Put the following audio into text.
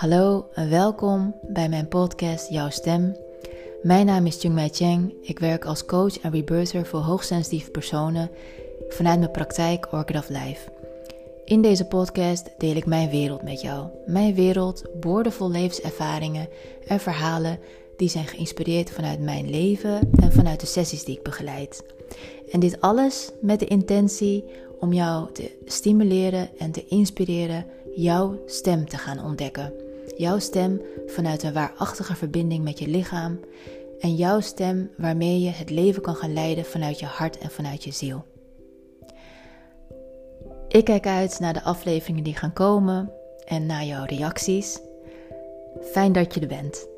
Hallo en welkom bij mijn podcast Jouw Stem. Mijn naam is Jung Mai Cheng. Ik werk als coach en rebirther voor hoogsensitieve personen vanuit mijn praktijk Orchid of Life. In deze podcast deel ik mijn wereld met jou. Mijn wereld, boordevol levenservaringen en verhalen die zijn geïnspireerd vanuit mijn leven en vanuit de sessies die ik begeleid. En dit alles met de intentie om jou te stimuleren en te inspireren jouw stem te gaan ontdekken. Jouw stem vanuit een waarachtige verbinding met je lichaam en jouw stem waarmee je het leven kan gaan leiden vanuit je hart en vanuit je ziel. Ik kijk uit naar de afleveringen die gaan komen en naar jouw reacties. Fijn dat je er bent.